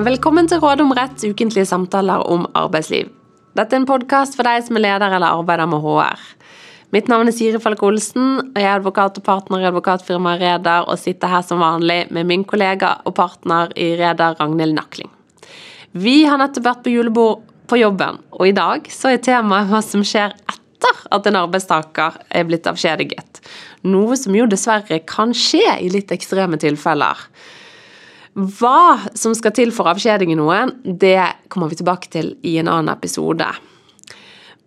Velkommen til Råd om rett, ukentlige samtaler om arbeidsliv. Dette er en podkast for deg som er leder eller arbeider med HR. Mitt navn er Siri Falk Olsen, og jeg er advokat og partner i advokatfirmaet Reder og sitter her som vanlig med min kollega og partner i Reder, Ragnhild Nakling. Vi har nettopp vært på julebord på jobben, og i dag så er temaet hva som skjer etter at en arbeidstaker er blitt avskjediget. Noe som jo dessverre kan skje i litt ekstreme tilfeller. Hva som skal til for avskjeding i noen, det kommer vi tilbake til i en annen episode.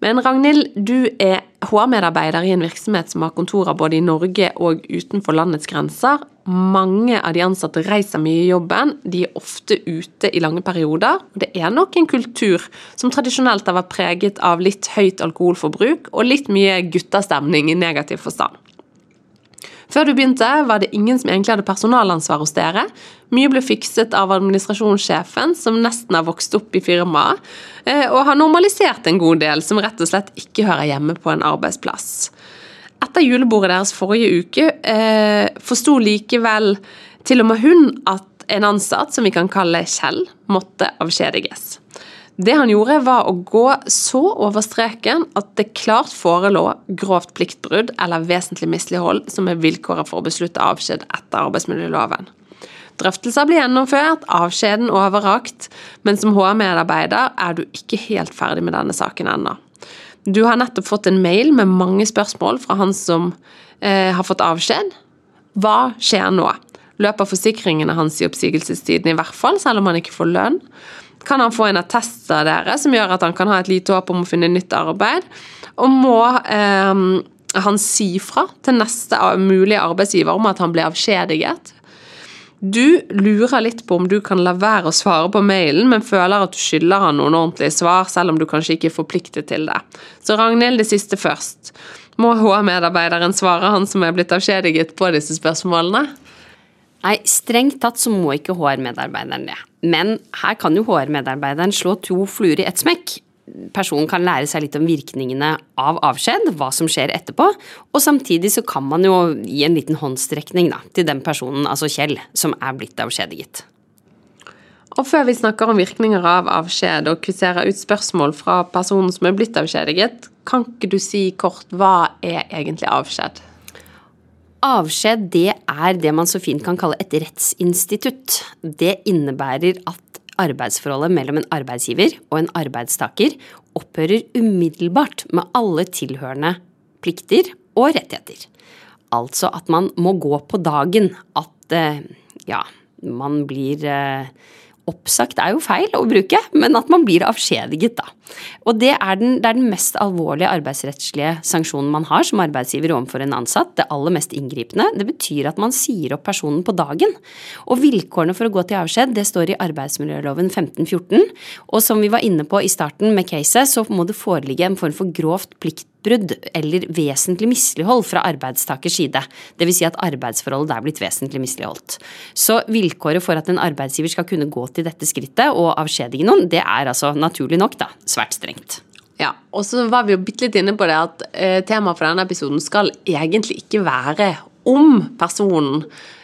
Men Ragnhild, du er HR-medarbeider i en virksomhet som har kontorer både i Norge og utenfor landets grenser. Mange av de ansatte reiser mye i jobben, de er ofte ute i lange perioder. Det er nok en kultur som tradisjonelt har vært preget av litt høyt alkoholforbruk og litt mye guttastemning i negativ forstand. Før du begynte, var det ingen som egentlig hadde personalansvar hos dere. Mye ble fikset av administrasjonssjefen, som nesten har vokst opp i firmaet, eh, og har normalisert en god del som rett og slett ikke hører hjemme på en arbeidsplass. Etter julebordet deres forrige uke eh, forsto likevel til og med hun at en ansatt, som vi kan kalle Kjell, måtte avskjediges. Det han gjorde, var å gå så over streken at det klart forelå grovt pliktbrudd eller vesentlig mislighold som er vilkåret for å beslutte avskjed etter arbeidsmiljøloven. Drøftelser blir gjennomført, avskjeden overrakt, men som HR-medarbeider er du ikke helt ferdig med denne saken ennå. Du har nettopp fått en mail med mange spørsmål fra han som eh, har fått avskjed. Hva skjer nå? Løper forsikringene hans i oppsigelsestiden i hvert fall, selv om han ikke får lønn? Kan han få en attest av dere som gjør at han kan ha et lite håp om å finne nytt arbeid. Og må eh, han si fra til neste mulige arbeidsgiver om at han blir avskjediget. Du lurer litt på om du kan la være å svare på mailen, men føler at du skylder han noen ordentlige svar, selv om du kanskje ikke er forpliktet til det. Så Ragnhild, det siste først. Må HR-medarbeideren svare han som er blitt avskjediget på disse spørsmålene? Nei, strengt tatt så må ikke HR-medarbeideren det. Men her kan jo HR-medarbeideren slå to fluer i ett smekk. Personen kan lære seg litt om virkningene av avskjed, hva som skjer etterpå, og samtidig så kan man jo gi en liten håndstrekning da, til den personen, altså Kjell, som er blitt avskjediget. Og før vi snakker om virkninger av avskjed og kvitterer ut spørsmål fra personen som er blitt avskjediget, kan ikke du si kort hva er egentlig avskjed? Avskjed det er det man så fint kan kalle et rettsinstitutt. Det innebærer at arbeidsforholdet mellom en arbeidsgiver og en arbeidstaker opphører umiddelbart med alle tilhørende plikter og rettigheter. Altså at man må gå på dagen. At eh, ja, man blir eh, Oppsagt er jo feil å bruke, men at man blir avskjediget, da. Og det er, den, det er den mest alvorlige arbeidsrettslige sanksjonen man har som arbeidsgiver overfor en ansatt. Det aller mest inngripende. Det betyr at man sier opp personen på dagen. Og vilkårene for å gå til avskjed, det står i arbeidsmiljøloven 1514. Og som vi var inne på i starten med caset, så må det foreligge en form for grovt plikt brudd eller vesentlig mislighold fra arbeidstakers side. Dvs. Si at arbeidsforholdet er blitt vesentlig misligholdt. Så vilkåret for at en arbeidsgiver skal kunne gå til dette skrittet og avskjedige noen, det er altså naturlig nok da svært strengt. Ja, og så var vi jo bitte litt inne på det at eh, temaet for denne episoden skal egentlig ikke være om personen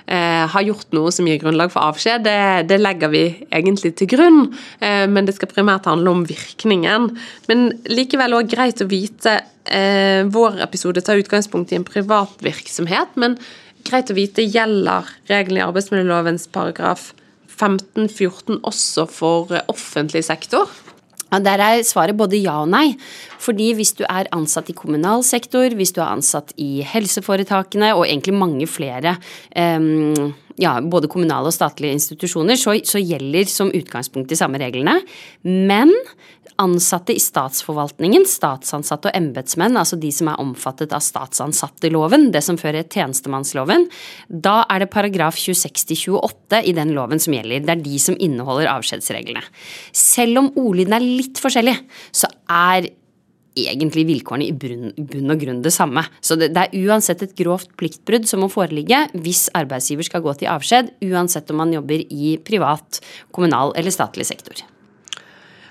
eh, har gjort noe som gir grunnlag for avskjed, det, det legger vi egentlig til grunn. Eh, men det skal primært handle om virkningen. Men likevel òg greit å vite eh, Vår episode tar utgangspunkt i en privat virksomhet, men greit å vite gjelder reglene i arbeidsmiljølovens paragraf 15-14 også for offentlig sektor? Der er svaret både ja og nei. Fordi hvis du er ansatt i kommunal sektor, hvis du er ansatt i helseforetakene og egentlig mange flere um, ja, både kommunale og statlige institusjoner, så, så gjelder som utgangspunkt de samme reglene. Men ansatte i statsforvaltningen, statsansatte og embetsmenn, altså de som er omfattet av statsansatteloven, det som før het tjenestemannsloven, da er det paragraf 26-28 i den loven som gjelder. Det er de som inneholder avskjedsreglene. Selv om ordlyden er litt forskjellig, så er egentlig vilkårene i bunn, og grunn det samme. Så det, det, er uansett et grovt pliktbrudd som må foreligge hvis arbeidsgiver skal gå til avskjed, uansett om man jobber i privat, kommunal eller statlig sektor.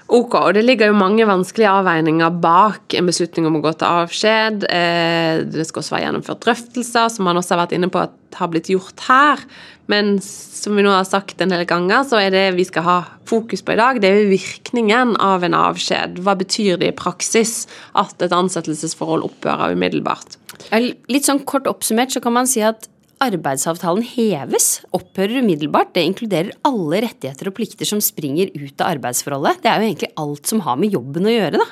Ok, og det ligger jo mange vanskelige avveininger bak en beslutning om å gå til avskjed. Eh, det skal også være gjennomført drøftelser, som man også har vært inne på at har blitt gjort her. Men som vi nå har sagt en del ganger, så er det vi skal ha fokus på i dag, det er jo virkningen av en avskjed. Hva betyr det i praksis at et ansettelsesforhold opphører umiddelbart? Litt sånn kort oppsummert så kan man si at arbeidsavtalen heves, opphører umiddelbart. Det inkluderer alle rettigheter og plikter som springer ut av arbeidsforholdet. Det er jo egentlig alt som har med jobben å gjøre, da.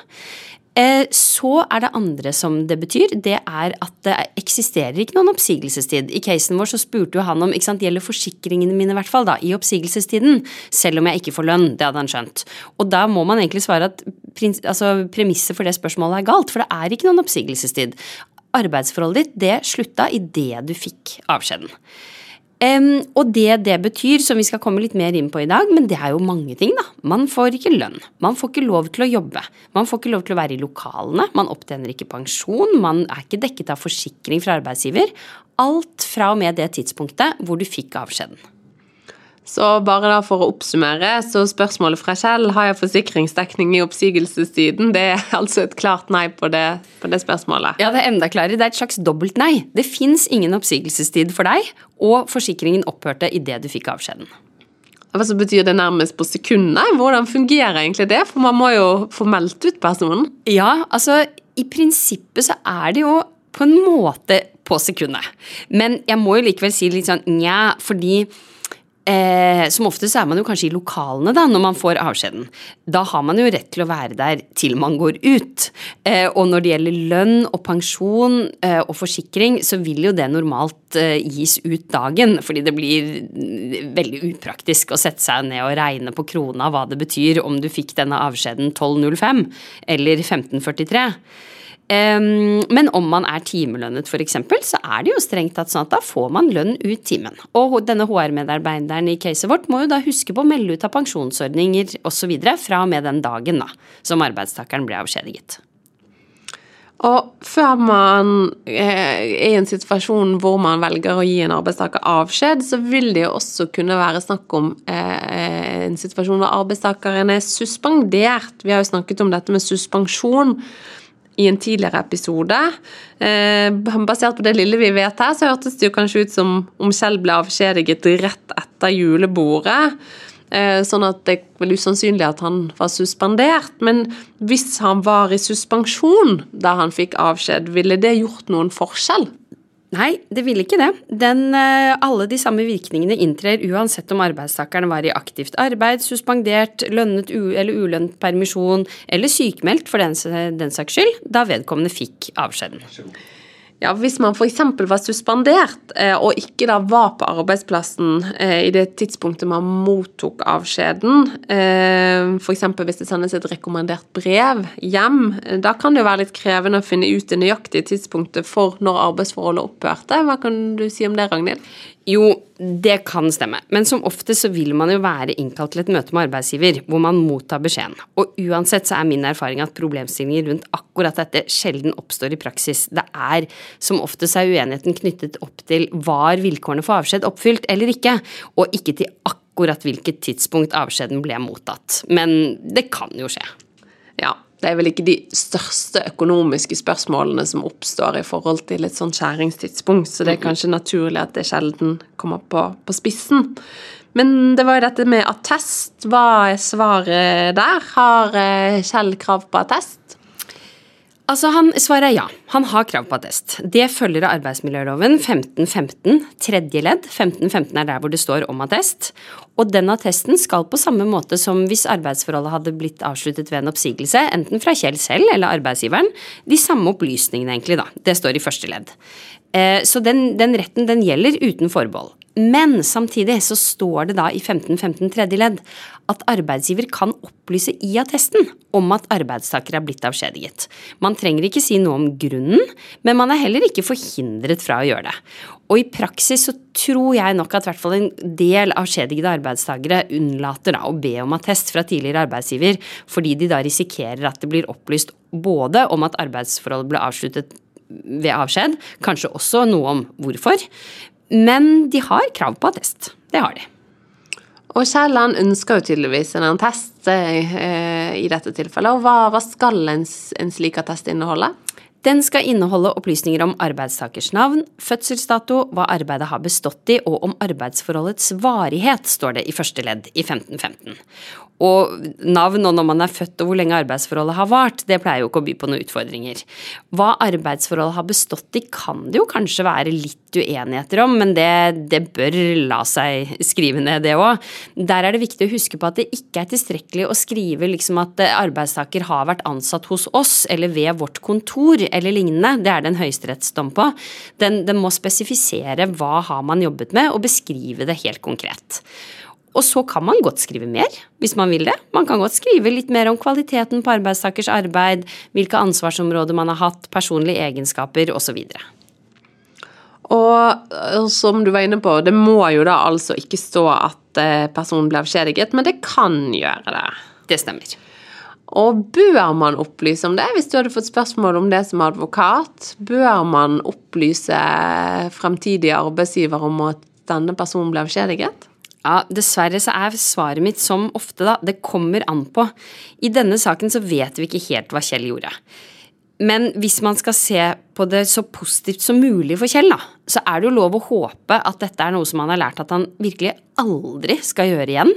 Eh, så er det andre som det betyr, det er at det eksisterer ikke noen oppsigelsestid. I casen vår så spurte jo han om ikke sant, gjelder forsikringene mine i hvert fall da, i oppsigelsestiden, selv om jeg ikke får lønn. Det hadde han skjønt. Og da må man egentlig svare at altså, premisset for det spørsmålet er galt, for det er ikke noen oppsigelsestid arbeidsforholdet ditt, det slutta idet du fikk avskjeden. Um, og det det betyr, som vi skal komme litt mer inn på i dag, men det er jo mange ting, da. Man får ikke lønn. Man får ikke lov til å jobbe. Man får ikke lov til å være i lokalene. Man opptjener ikke pensjon. Man er ikke dekket av forsikring fra arbeidsgiver. Alt fra og med det tidspunktet hvor du fikk avskjeden. Så bare da for å oppsummere, så spørsmålet fra Kjell har jeg forsikringsdekning i oppsigelsestiden. Det er altså et klart nei på det, på det spørsmålet. Ja, det er enda klarere. Det er et slags dobbelt nei. Det fins ingen oppsigelsestid for deg, og forsikringen opphørte idet du fikk avskjeden. Hva så betyr det nærmest på sekundet? Hvordan fungerer egentlig det? For man må jo få meldt ut personen. Ja, altså i prinsippet så er det jo på en måte på sekundet. Men jeg må jo likevel si litt sånn nja, fordi Eh, som ofte så er man jo kanskje i lokalene da, når man får avskjeden. Da har man jo rett til å være der til man går ut. Eh, og når det gjelder lønn og pensjon eh, og forsikring, så vil jo det normalt eh, gis ut dagen. Fordi det blir mm, veldig upraktisk å sette seg ned og regne på krona hva det betyr om du fikk denne avskjeden 12.05 eller 15.43. Um, men om man er timelønnet f.eks., så er det jo strengt tatt sånn at da får man lønn ut timen. Og denne HR-medarbeideren i caset vårt må jo da huske på å melde ut av pensjonsordninger osv. fra og med den dagen da, som arbeidstakeren ble avskjediget. Og før man er i en situasjon hvor man velger å gi en arbeidstaker avskjed, så vil det jo også kunne være snakk om eh, en situasjon hvor arbeidstakeren er suspendert. Vi har jo snakket om dette med suspensjon i en tidligere episode. Eh, basert på det lille vi vet her, så hørtes det jo kanskje ut som om Kjell ble avskjediget rett etter julebordet. Eh, sånn at det er vel usannsynlig at han var suspendert. Men hvis han var i suspensjon da han fikk avskjed, ville det gjort noen forskjell? Nei, det ville ikke det. Den, eh, alle de samme virkningene inntrer uansett om arbeidstakeren var i aktivt arbeid, suspendert, lønnet eller ulønnet permisjon eller sykemeldt for den, den saks skyld, da vedkommende fikk avskjeden. Ja, Hvis man f.eks. var suspendert eh, og ikke da var på arbeidsplassen eh, i det tidspunktet man mottok avskjeden, eh, f.eks. hvis det sendes et rekommendert brev hjem, da kan det jo være litt krevende å finne ut det nøyaktige tidspunktet for når arbeidsforholdet opphørte. Hva kan du si om det, Ragnhild? Jo, det kan stemme, men som ofte så vil man jo være innkalt til et møte med arbeidsgiver, hvor man mottar beskjeden. Og uansett så er min erfaring at problemstillinger rundt akkurat dette sjelden oppstår i praksis. Det er som oftest er uenigheten knyttet opp til var vilkårene for avskjed oppfylt eller ikke, og ikke til akkurat hvilket tidspunkt avskjeden ble mottatt. Men det kan jo skje. Det er vel ikke de største økonomiske spørsmålene som oppstår i forhold til et sånt skjæringstidspunkt, så det er kanskje naturlig at det sjelden kommer på, på spissen. Men det var jo dette med attest. Hva er svaret der? Har eh, Kjell krav på attest? Altså, han, Svaret er ja. Han har krav på attest. Det følger av arbeidsmiljøloven 1515 tredje ledd. 1515 er der hvor det står om attest. Og den attesten skal på samme måte som hvis arbeidsforholdet hadde blitt avsluttet ved en oppsigelse, enten fra Kjell selv eller arbeidsgiveren, de samme opplysningene egentlig, da. Det står i første ledd. Eh, så den, den retten den gjelder uten forbehold. Men samtidig så står det da i 1515 tredje ledd at arbeidsgiver kan opplyse i attesten om at arbeidstaker er blitt avskjediget. Man trenger ikke si noe om grunnen, men man er heller ikke forhindret fra å gjøre det. Og i praksis så tror jeg nok at i hvert fall en del avskjedigede arbeidstakere unnlater da å be om attest fra tidligere arbeidsgiver, fordi de da risikerer at det blir opplyst både om at arbeidsforholdet ble avsluttet ved avskjed, kanskje også noe om hvorfor, men de har krav på attest. Det har de. Og Kielland ønsker jo tydeligvis en test eh, i dette tilfellet. Og hva, hva skal en, en slik attest inneholde? Den skal inneholde opplysninger om arbeidstakers navn, fødselsdato, hva arbeidet har bestått i og om arbeidsforholdets varighet, står det i første ledd i 1515. Og navn og når man er født og hvor lenge arbeidsforholdet har vart, det pleier jo ikke å by på noen utfordringer. Hva arbeidsforholdet har bestått i kan det jo kanskje være litt uenigheter om, men det, det bør la seg skrive ned, det òg. Der er det viktig å huske på at det ikke er tilstrekkelig å skrive liksom at arbeidstaker har vært ansatt hos oss eller ved vårt kontor eller lignende. Det er det en høyesterettsdom på. Den, den må spesifisere hva har man jobbet med, og beskrive det helt konkret. Og så kan man godt skrive mer, hvis man vil det. Man kan godt skrive litt mer om kvaliteten på arbeidstakers arbeid, hvilke ansvarsområder man har hatt, personlige egenskaper osv. Og som du var inne på, det må jo da altså ikke stå at eh, personen ble avskjediget, men det kan gjøre det. Det stemmer. Og bør man opplyse om det, hvis du hadde fått spørsmål om det som advokat? Bør man opplyse fremtidige arbeidsgiver om at denne personen ble avskjediget? Ja, dessverre så er svaret mitt som ofte, da, det kommer an på. I denne saken så vet vi ikke helt hva Kjell gjorde. Men hvis man skal se på det så positivt som mulig for Kjell, da, så er det jo lov å håpe at dette er noe som han har lært at han virkelig aldri skal gjøre igjen.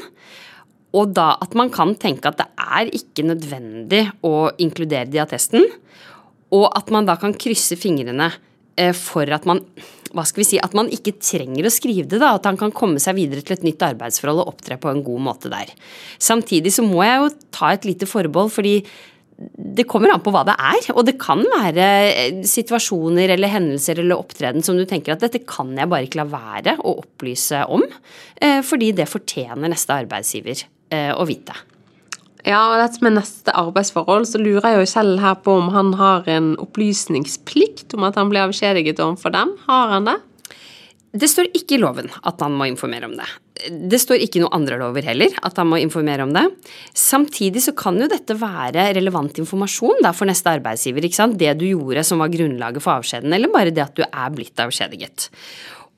Og da at man kan tenke at det er ikke nødvendig å inkludere det i attesten, og at man da kan krysse fingrene for at man hva skal vi si, at man ikke trenger å skrive det, da, at han kan komme seg videre til et nytt arbeidsforhold og opptre på en god måte der. Samtidig så må jeg jo ta et lite forbehold, fordi det kommer an på hva det er, og det kan være eh, situasjoner eller hendelser eller opptreden som du tenker at dette kan jeg bare ikke la være å opplyse om, eh, fordi det fortjener neste arbeidsgiver eh, å vite. Ja, og dette med neste arbeidsforhold, så lurer jeg jo selv her på om han har en opplysningsplikt om at han blir avskjediget overfor dem. Har han det? Det står ikke i loven at han må informere om det. Det står ikke i noen andre lover heller at han må informere om det. Samtidig så kan jo dette være relevant informasjon da, for neste arbeidsgiver. ikke sant? Det du gjorde som var grunnlaget for avskjeden, eller bare det at du er blitt avskjediget.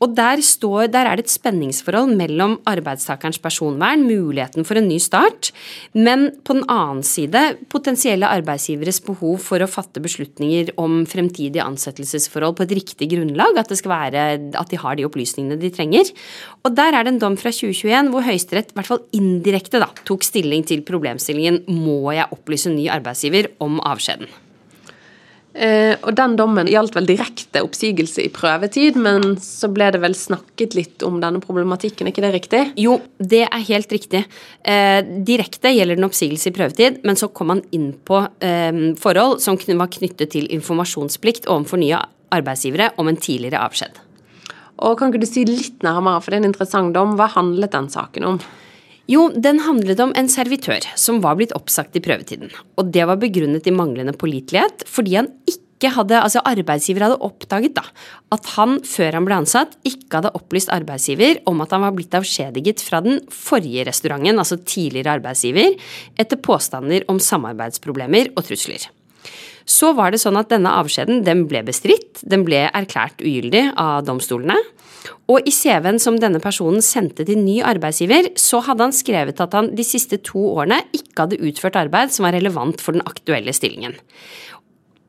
Og der, står, der, er det et spenningsforhold mellom arbeidstakerens personvern, muligheten for en ny start, men på den annen side potensielle arbeidsgiveres behov for å fatte beslutninger om fremtidige ansettelsesforhold på et riktig grunnlag, at, det skal være, at de har de opplysningene de trenger. Og der er det en dom fra 2021 hvor Høyesterett i hvert fall indirekte da, tok stilling til problemstillingen må jeg opplyse ny arbeidsgiver om avskjeden. Eh, og den dommen gjaldt vel direkte oppsigelse i prøvetid, men så ble det vel snakket litt om denne problematikken, er ikke det riktig? Jo, det er helt riktig. Eh, direkte gjelder den oppsigelse i prøvetid, men så kom man inn på eh, forhold som var knyttet til informasjonsplikt overfor nye arbeidsgivere om en tidligere avskjed. Og Kan ikke du si litt nærmere, for det er en interessant dom. Hva handlet den saken om? Jo, den handlet om en servitør som var blitt oppsagt i prøvetiden. Og det var begrunnet i manglende pålitelighet fordi han ikke hadde, altså arbeidsgiver hadde oppdaget da, at han før han ble ansatt, ikke hadde opplyst arbeidsgiver om at han var blitt avskjediget fra den forrige restauranten, altså tidligere arbeidsgiver, etter påstander om samarbeidsproblemer og trusler. Så var det sånn at denne avskjeden den ble bestridt, den ble erklært ugyldig av domstolene. Og i CV-en som denne personen sendte til ny arbeidsgiver, så hadde han skrevet at han de siste to årene ikke hadde utført arbeid som var relevant for den aktuelle stillingen.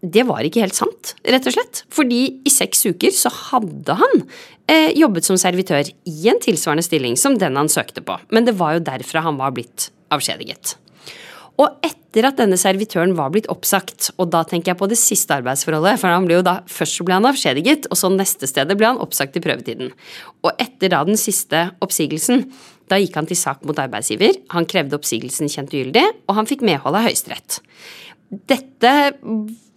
Det var ikke helt sant, rett og slett. Fordi i seks uker så hadde han eh, jobbet som servitør i en tilsvarende stilling som den han søkte på. Men det var jo derfra han var blitt avskjediget. Og etter at denne servitøren var blitt oppsagt, og da tenker jeg på det siste arbeidsforholdet, for han ble jo da, først ble han avskjediget, og så neste stedet ble han oppsagt i prøvetiden. Og etter da den siste oppsigelsen, da gikk han til sak mot arbeidsgiver, han krevde oppsigelsen kjent ugyldig, og han fikk medhold av Høyesterett. Dette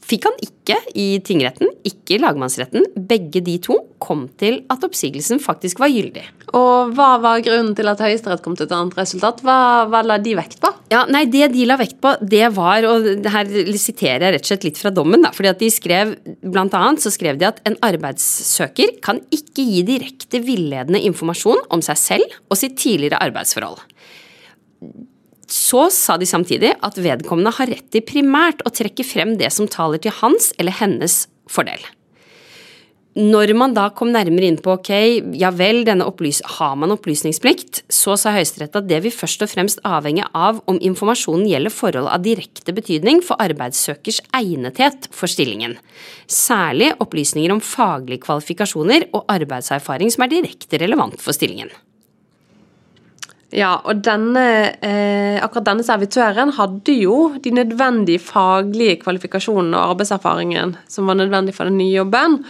fikk han ikke i tingretten, ikke i lagmannsretten. Begge de to kom til at oppsigelsen faktisk var gyldig. Og hva var grunnen til at Høyesterett kom til et annet resultat? Hva, hva, la de vekt på? Ja, nei, Det de la vekt på, det var, og her siterer jeg rett og slett litt fra dommen, da, fordi at de skrev, blant annet så skrev de at en arbeidssøker kan ikke gi direkte villedende informasjon om seg selv og sitt tidligere arbeidsforhold så sa de samtidig at vedkommende har rett til primært å trekke frem det som taler til hans eller hennes fordel. Når man da kom nærmere inn på ok, ja vel, har man opplysningsplikt, så sa Høyesterett at det vil først og fremst avhenge av om informasjonen gjelder forhold av direkte betydning for arbeidssøkers egnethet for stillingen. Særlig opplysninger om faglige kvalifikasjoner og arbeidserfaring som er direkte relevant for stillingen. Ja, og denne, eh, akkurat denne servitøren hadde jo de nødvendige faglige kvalifikasjonene og arbeidserfaringen som var nødvendig for den nye jobben.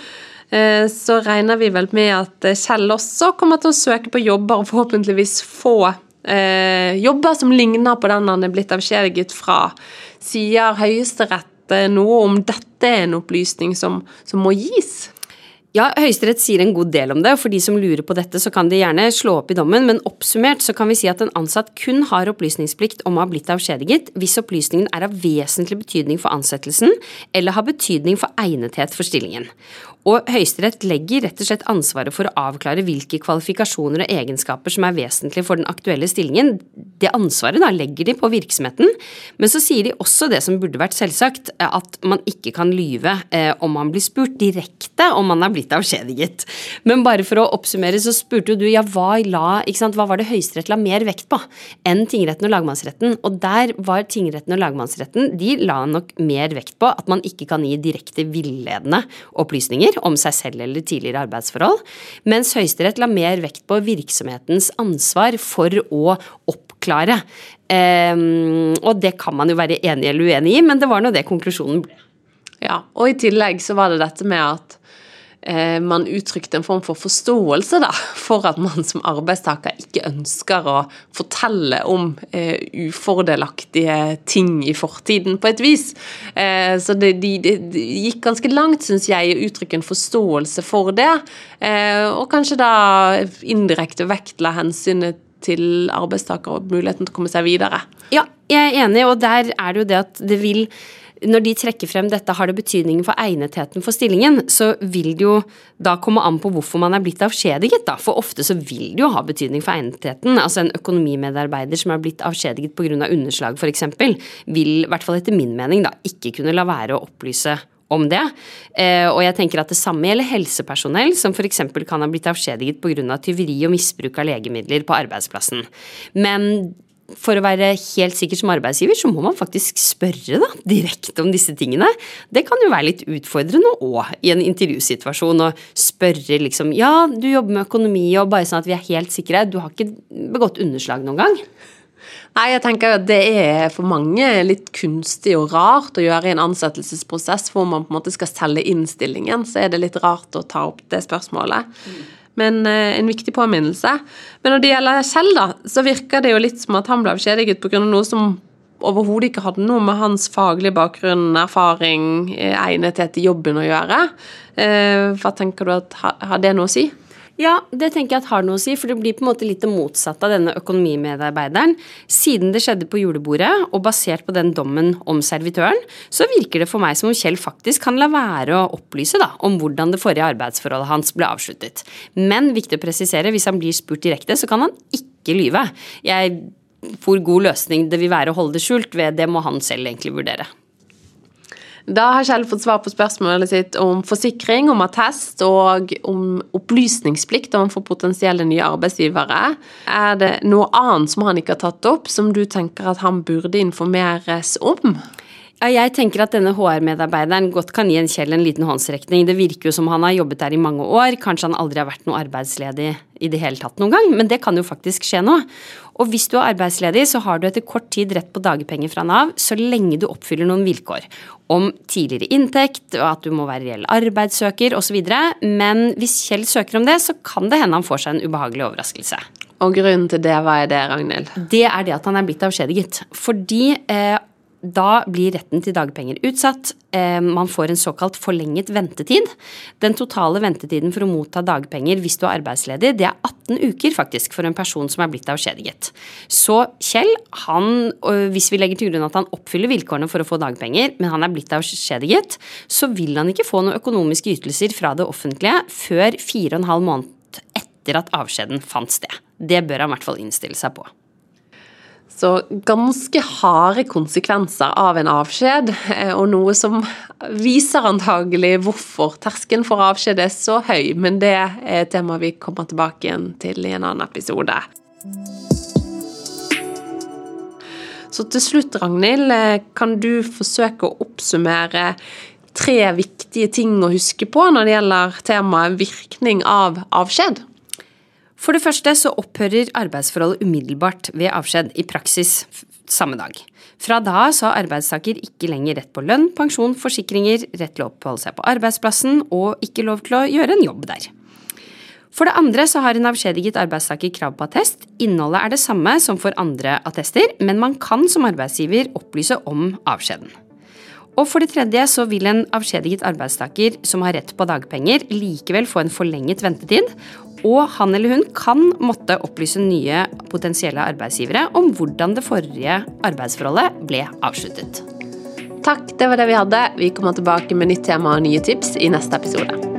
Eh, så regner vi vel med at Kjell også kommer til å søke på jobber og forhåpentligvis få eh, jobber som ligner på den han er blitt avskjediget fra. Sier Høyesterett eh, noe om dette er en opplysning som, som må gis? Ja, Høyesterett sier en god del om det, og for de som lurer på dette, så kan de gjerne slå opp i dommen, men oppsummert så kan vi si at en ansatt kun har opplysningsplikt om å ha blitt avskjediget hvis opplysningen er av vesentlig betydning for ansettelsen eller har betydning for egnethet for stillingen. Og Høyesterett legger rett og slett ansvaret for å avklare hvilke kvalifikasjoner og egenskaper som er vesentlige for den aktuelle stillingen. Det ansvaret da legger de på virksomheten, men så sier de også det som burde vært selvsagt, at man ikke kan lyve eh, om man blir spurt direkte om man er blitt avskjediget. Men bare for å oppsummere så spurte jo du ja, hva, la, hva var det Høyesterett la mer vekt på enn tingretten og lagmannsretten? Og der var tingretten og lagmannsretten de la nok mer vekt på at man ikke kan gi direkte villedende opplysninger om seg selv eller tidligere arbeidsforhold, mens Høyesterett la mer vekt på virksomhetens ansvar for å oppklare. Um, og det kan man jo være enig eller uenig i, men det var nå det konklusjonen ble. Ja, og i tillegg så var det dette med at man uttrykte en form for forståelse da, for at man som arbeidstaker ikke ønsker å fortelle om eh, ufordelaktige ting i fortiden, på et vis. Eh, så det, de, de, de, gikk ganske langt, syns jeg, å uttrykke en forståelse for det. Eh, og kanskje da indirekte vektla hensynet til arbeidstaker og muligheten til å komme seg videre. Ja, jeg er enig, og der er det jo det at det vil når de trekker frem dette har det betydning for egnetheten for stillingen, så vil det jo da komme an på hvorfor man er blitt avskjediget, da. For ofte så vil det jo ha betydning for egnetheten. Altså en økonomimedarbeider som er blitt avskjediget pga. Av underslag f.eks., vil i hvert fall etter min mening da ikke kunne la være å opplyse om det. Eh, og jeg tenker at det samme gjelder helsepersonell som f.eks. kan ha blitt avskjediget pga. tyveri og misbruk av legemidler på arbeidsplassen. Men for å være helt sikker som arbeidsgiver, så må man faktisk spørre da, direkte om disse tingene. Det kan jo være litt utfordrende òg i en intervjusituasjon å spørre liksom Ja, du jobber med økonomi og bare sånn at vi er helt sikre. Du har ikke begått underslag noen gang? Nei, jeg tenker at det er for mange litt kunstig og rart å gjøre i en ansettelsesprosess hvor man på en måte skal selge innstillingen, så er det litt rart å ta opp det spørsmålet. Mm men eh, en viktig påminnelse. Men når det gjelder Kjell, da, så virker det jo litt som at han ble avskjediget pga. noe som overhodet ikke hadde noe med hans faglige bakgrunn, erfaring, eh, egnethet i jobben å gjøre. Eh, hva tenker du at har det noe å si? Ja, det tenker jeg at har noe å si, for det blir på en måte litt det motsatte av denne økonomimedarbeideren. Siden det skjedde på julebordet, og basert på den dommen om servitøren, så virker det for meg som om Kjell faktisk kan la være å opplyse da, om hvordan det forrige arbeidsforholdet hans ble avsluttet. Men viktig å presisere, hvis han blir spurt direkte, så kan han ikke lyve. Jeg, hvor god løsning det vil være å holde det skjult ved, det må han selv egentlig vurdere. Da har Kjell fått svar på spørsmålet sitt om forsikring, om attest og om opplysningsplikt overfor potensielle nye arbeidsgivere. Er det noe annet som han ikke har tatt opp, som du tenker at han burde informeres om? Ja, jeg tenker at denne HR-medarbeideren godt kan gi en Kjell en liten håndsrekning. Det virker jo som han har jobbet der i mange år, kanskje han aldri har vært noe arbeidsledig i det hele tatt noen gang, men det kan jo faktisk skje nå. Og hvis du er arbeidsledig, så har du etter kort tid rett på dagpenger fra Nav så lenge du oppfyller noen vilkår. Om tidligere inntekt, og at du må være reell arbeidssøker osv. Men hvis Kjell søker om det, så kan det hende han får seg en ubehagelig overraskelse. Og grunnen til det, hva er det, Ragnhild? Det er det at han er blitt avskjediget. Fordi eh, da blir retten til dagpenger utsatt. Eh, man får en såkalt forlenget ventetid. Den totale ventetiden for å motta dagpenger hvis du er arbeidsledig, det er 18 uker faktisk for en person som er blitt avskjediget. Så Kjell, han, hvis vi legger til grunn at han oppfyller vilkårene for å få dagpenger, men han er blitt avskjediget, så vil han ikke få noen økonomiske ytelser fra det offentlige før fire og en halv måned etter at avskjeden fant sted. Det bør han i hvert fall innstille seg på. Så ganske harde konsekvenser av en avskjed, eh, og noe som viser antagelig hvorfor terskelen for avskjed er så høy, men det er et tema vi kommer tilbake igjen til i en annen episode. Så til slutt, Ragnhild, eh, kan du forsøke å oppsummere tre viktige ting å huske på når det gjelder temaet virkning av avskjed? For det første så opphører arbeidsforholdet umiddelbart ved avskjed, i praksis samme dag. Fra da så har arbeidstaker ikke lenger rett på lønn, pensjon, forsikringer, rett til å oppholde seg på arbeidsplassen og ikke lov til å gjøre en jobb der. For det andre så har en avskjediget arbeidstaker krav på attest. Innholdet er det samme som for andre attester, men man kan som arbeidsgiver opplyse om avskjeden. Og for det tredje så vil en avskjediget arbeidstaker som har rett på dagpenger, likevel få en forlenget ventetid, og han eller hun kan måtte opplyse nye potensielle arbeidsgivere om hvordan det forrige arbeidsforholdet ble avsluttet. Takk, det var det vi hadde. Vi kommer tilbake med nytt tema og nye tips i neste episode.